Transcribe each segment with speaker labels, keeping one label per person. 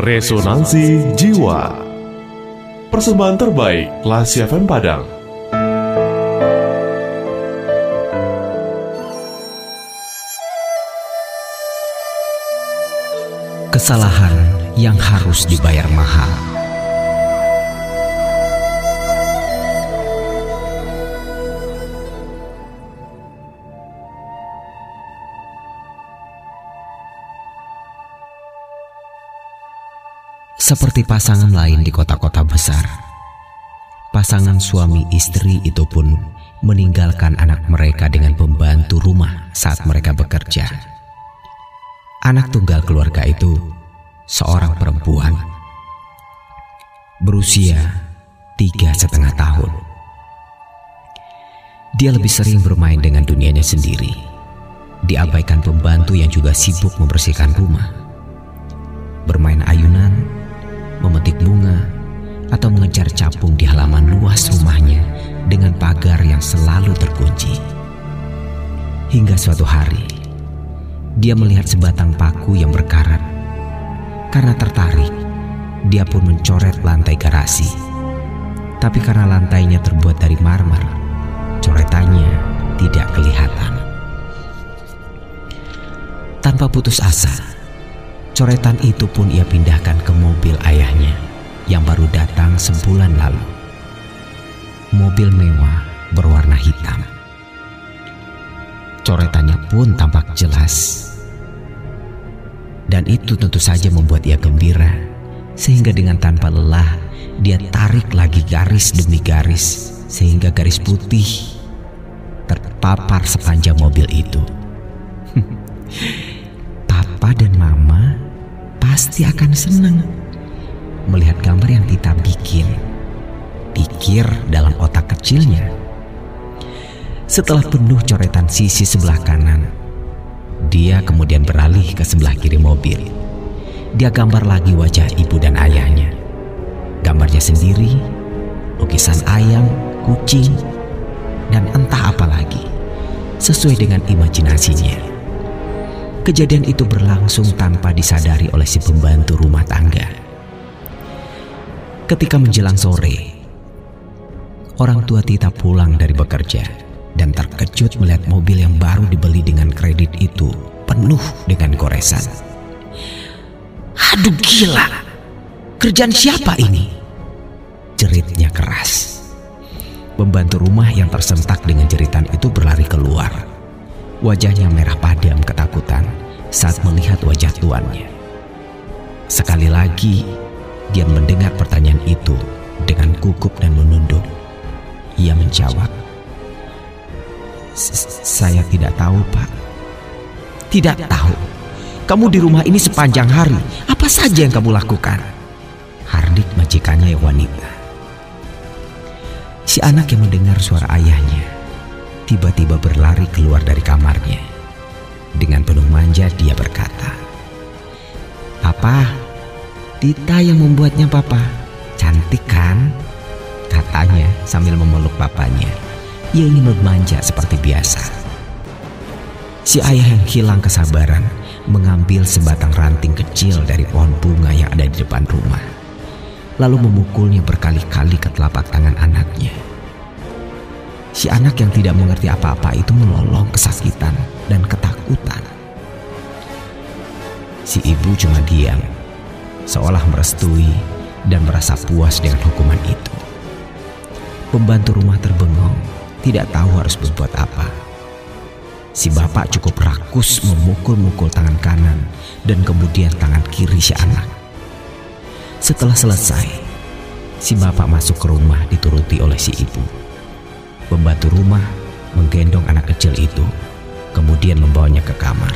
Speaker 1: Resonansi Jiwa. Persembahan terbaik Lasi FM Padang.
Speaker 2: Kesalahan yang harus dibayar mahal Seperti pasangan lain di kota-kota besar, pasangan suami istri itu pun meninggalkan anak mereka dengan pembantu rumah saat mereka bekerja. Anak tunggal keluarga itu seorang perempuan berusia tiga setengah tahun. Dia lebih sering bermain dengan dunianya sendiri, diabaikan pembantu yang juga sibuk membersihkan rumah, bermain ayunan, memetik bunga, atau mengejar capung di halaman luas rumahnya dengan pagar yang selalu terkunci. Hingga suatu hari, dia melihat sebatang paku yang berkarat. Karena tertarik, dia pun mencoret lantai garasi. Tapi karena lantainya terbuat dari marmer, coretannya tidak kelihatan. Tanpa putus asa, Coretan itu pun ia pindahkan ke mobil ayahnya yang baru datang sebulan lalu. Mobil mewah berwarna hitam. Coretannya pun tampak jelas. Dan itu tentu saja membuat ia gembira, sehingga dengan tanpa lelah dia tarik lagi garis demi garis, sehingga garis putih terpapar sepanjang mobil itu. Papa dan Mama pasti akan senang melihat gambar yang Tita bikin. Pikir dalam otak kecilnya. Setelah penuh coretan sisi sebelah kanan, dia kemudian beralih ke sebelah kiri mobil. Dia gambar lagi wajah ibu dan ayahnya. Gambarnya sendiri, lukisan ayam, kucing, dan entah apa lagi, sesuai dengan imajinasinya. Kejadian itu berlangsung tanpa disadari oleh si pembantu rumah tangga. Ketika menjelang sore, orang tua Tita pulang dari bekerja dan terkejut melihat mobil yang baru dibeli dengan kredit itu penuh dengan goresan. Aduh gila, kerjaan siapa ini? Jeritnya keras. Pembantu rumah yang tersentak dengan jeritan itu berlari keluar. Wajahnya merah padam ketakutan saat melihat wajah tuannya. Sekali lagi, dia mendengar pertanyaan itu dengan gugup dan menunduk. Ia menjawab, "Saya tidak tahu, Pak." "Tidak tahu? Kamu di rumah ini sepanjang hari. Apa saja yang kamu lakukan?" Hardik majikannya yang wanita. Si anak yang mendengar suara ayahnya tiba-tiba berlari keluar dari kamarnya. Dengan penuh manja dia berkata, "Apa? Tita yang membuatnya papa. Cantik kan?" Katanya sambil memeluk papanya. Ia ingin bermanja seperti biasa. Si ayah yang hilang kesabaran mengambil sebatang ranting kecil dari pohon bunga yang ada di depan rumah. Lalu memukulnya berkali-kali ke telapak tangan anaknya. Si anak yang tidak mengerti apa-apa itu melolong kesakitan dan ketakutan. Si ibu cuma diam, seolah merestui dan merasa puas dengan hukuman itu. Pembantu rumah terbengong, tidak tahu harus berbuat apa. Si bapak cukup rakus memukul-mukul tangan kanan dan kemudian tangan kiri si anak. Setelah selesai, si bapak masuk ke rumah dituruti oleh si ibu. Pembantu rumah menggendong anak kecil itu, kemudian membawanya ke kamar.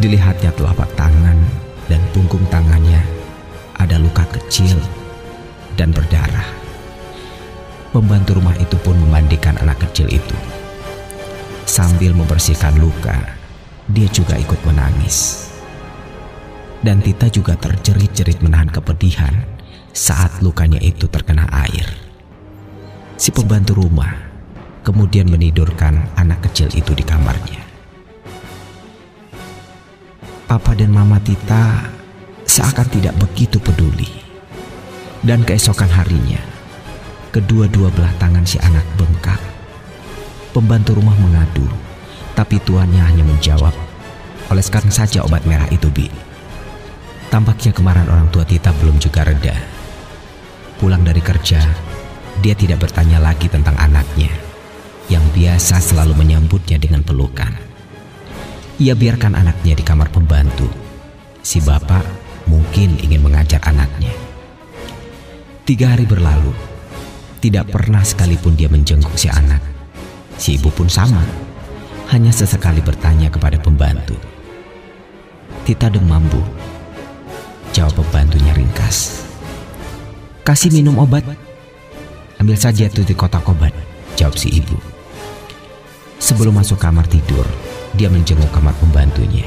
Speaker 2: Dilihatnya telapak tangan dan punggung tangannya ada luka kecil dan berdarah. Pembantu rumah itu pun memandikan anak kecil itu. Sambil membersihkan luka, dia juga ikut menangis. Dan Tita juga terjerit-jerit menahan kepedihan saat lukanya itu terkena air. Si pembantu rumah kemudian menidurkan anak kecil itu di kamarnya. Papa dan Mama Tita seakan tidak begitu peduli. Dan keesokan harinya, kedua-dua belah tangan si anak bengkak. Pembantu rumah mengadu, tapi tuannya hanya menjawab, oleskan saja obat merah itu, Bi. Tampaknya kemarahan orang tua Tita belum juga reda. Pulang dari kerja, dia tidak bertanya lagi tentang anaknya, yang biasa selalu menyambutnya dengan pelukan. Ia biarkan anaknya di kamar pembantu. Si bapak mungkin ingin mengajar anaknya. Tiga hari berlalu, tidak pernah sekalipun dia menjenguk si anak. Si ibu pun sama, hanya sesekali bertanya kepada pembantu. Tita demam bu, Jawab pembantunya ringkas. Kasih minum obat. Ambil saja itu di kotak obat. Jawab si ibu. Sebelum masuk kamar tidur, dia menjenguk kamar pembantunya.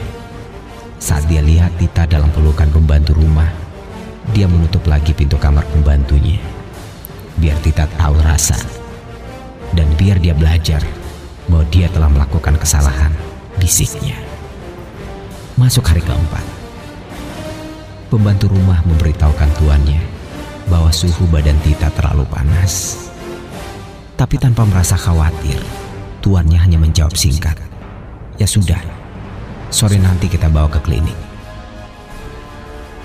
Speaker 2: Saat dia lihat Tita dalam pelukan pembantu rumah, dia menutup lagi pintu kamar pembantunya. Biar Tita tahu rasa. Dan biar dia belajar bahwa dia telah melakukan kesalahan, bisiknya. Masuk hari keempat. Pembantu rumah memberitahukan tuannya bahwa suhu badan Tita terlalu panas. Tapi tanpa merasa khawatir, tuannya hanya menjawab singkat. Ya sudah, sore nanti kita bawa ke klinik.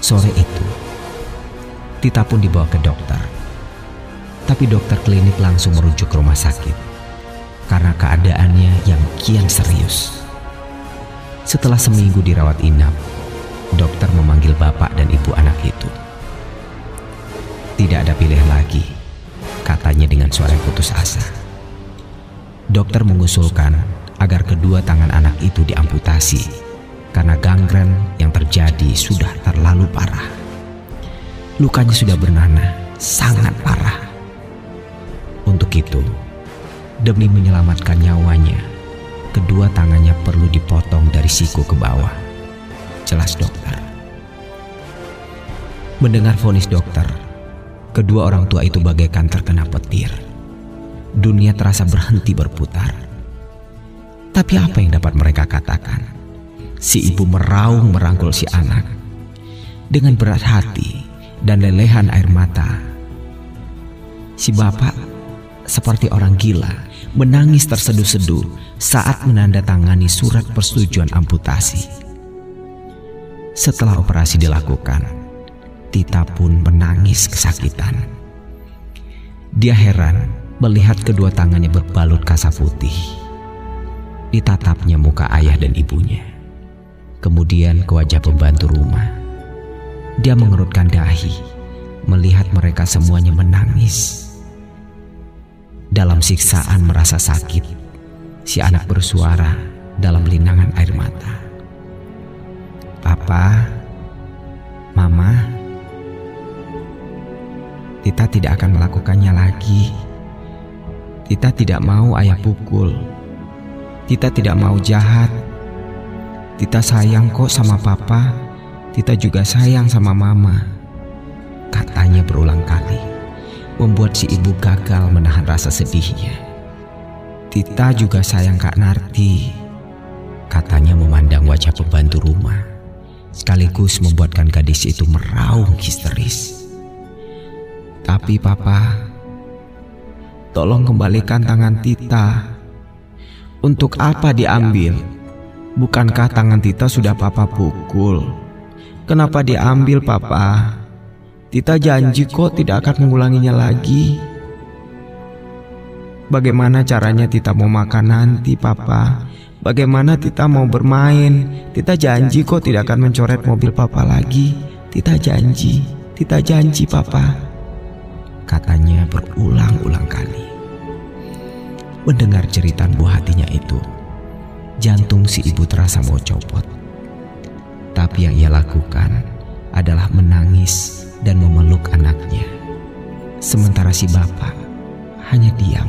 Speaker 2: Sore itu, Tita pun dibawa ke dokter. Tapi dokter klinik langsung merujuk ke rumah sakit karena keadaannya yang kian serius. Setelah seminggu dirawat inap, dokter memanggil bapak dan ibu anak itu. Tidak ada pilihan lagi, katanya dengan suara putus asa. Dokter mengusulkan agar kedua tangan anak itu diamputasi karena gangren yang terjadi sudah terlalu parah. Lukanya sudah bernanah, sangat parah. Untuk itu, demi menyelamatkan nyawanya, kedua tangannya perlu dipotong dari siku ke bawah jelas dokter. Mendengar vonis dokter, kedua orang tua itu bagaikan terkena petir. Dunia terasa berhenti berputar. Tapi apa yang dapat mereka katakan? Si ibu meraung merangkul si anak dengan berat hati dan lelehan air mata. Si bapak seperti orang gila menangis terseduh-seduh saat menandatangani surat persetujuan amputasi. Setelah operasi dilakukan, Tita pun menangis kesakitan. Dia heran melihat kedua tangannya berbalut kasa putih. Ditatapnya muka ayah dan ibunya. Kemudian ke wajah pembantu rumah. Dia mengerutkan dahi melihat mereka semuanya menangis. Dalam siksaan merasa sakit, si anak bersuara dalam linangan air mata. Papa, Mama, Tita tidak akan melakukannya lagi. Tita tidak mau ayah pukul. Tita tidak mau jahat. Tita sayang kok sama papa. Tita juga sayang sama mama. Katanya berulang kali, membuat si ibu gagal menahan rasa sedihnya. Tita juga sayang Kak Narti. Katanya memandang wajah pembantu rumah sekaligus membuatkan gadis itu meraung histeris. Tapi papa, tolong kembalikan tangan Tita. Untuk apa diambil? Bukankah tangan Tita sudah papa pukul? Kenapa diambil papa? Tita janji kok tidak akan mengulanginya lagi. Bagaimana caranya Tita mau makan nanti papa? Bagaimana Tita mau bermain? Tita janji kok tidak akan mencoret mobil papa lagi. Tita janji, Tita janji papa. Katanya berulang-ulang kali. Mendengar jeritan buah hatinya itu, jantung si ibu terasa mau copot. Tapi yang ia lakukan adalah menangis dan memeluk anaknya. Sementara si bapak hanya diam,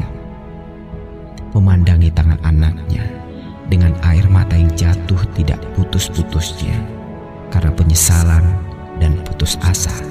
Speaker 2: memandangi tangan anaknya dengan air mata yang jatuh tidak putus-putusnya karena penyesalan dan putus asa.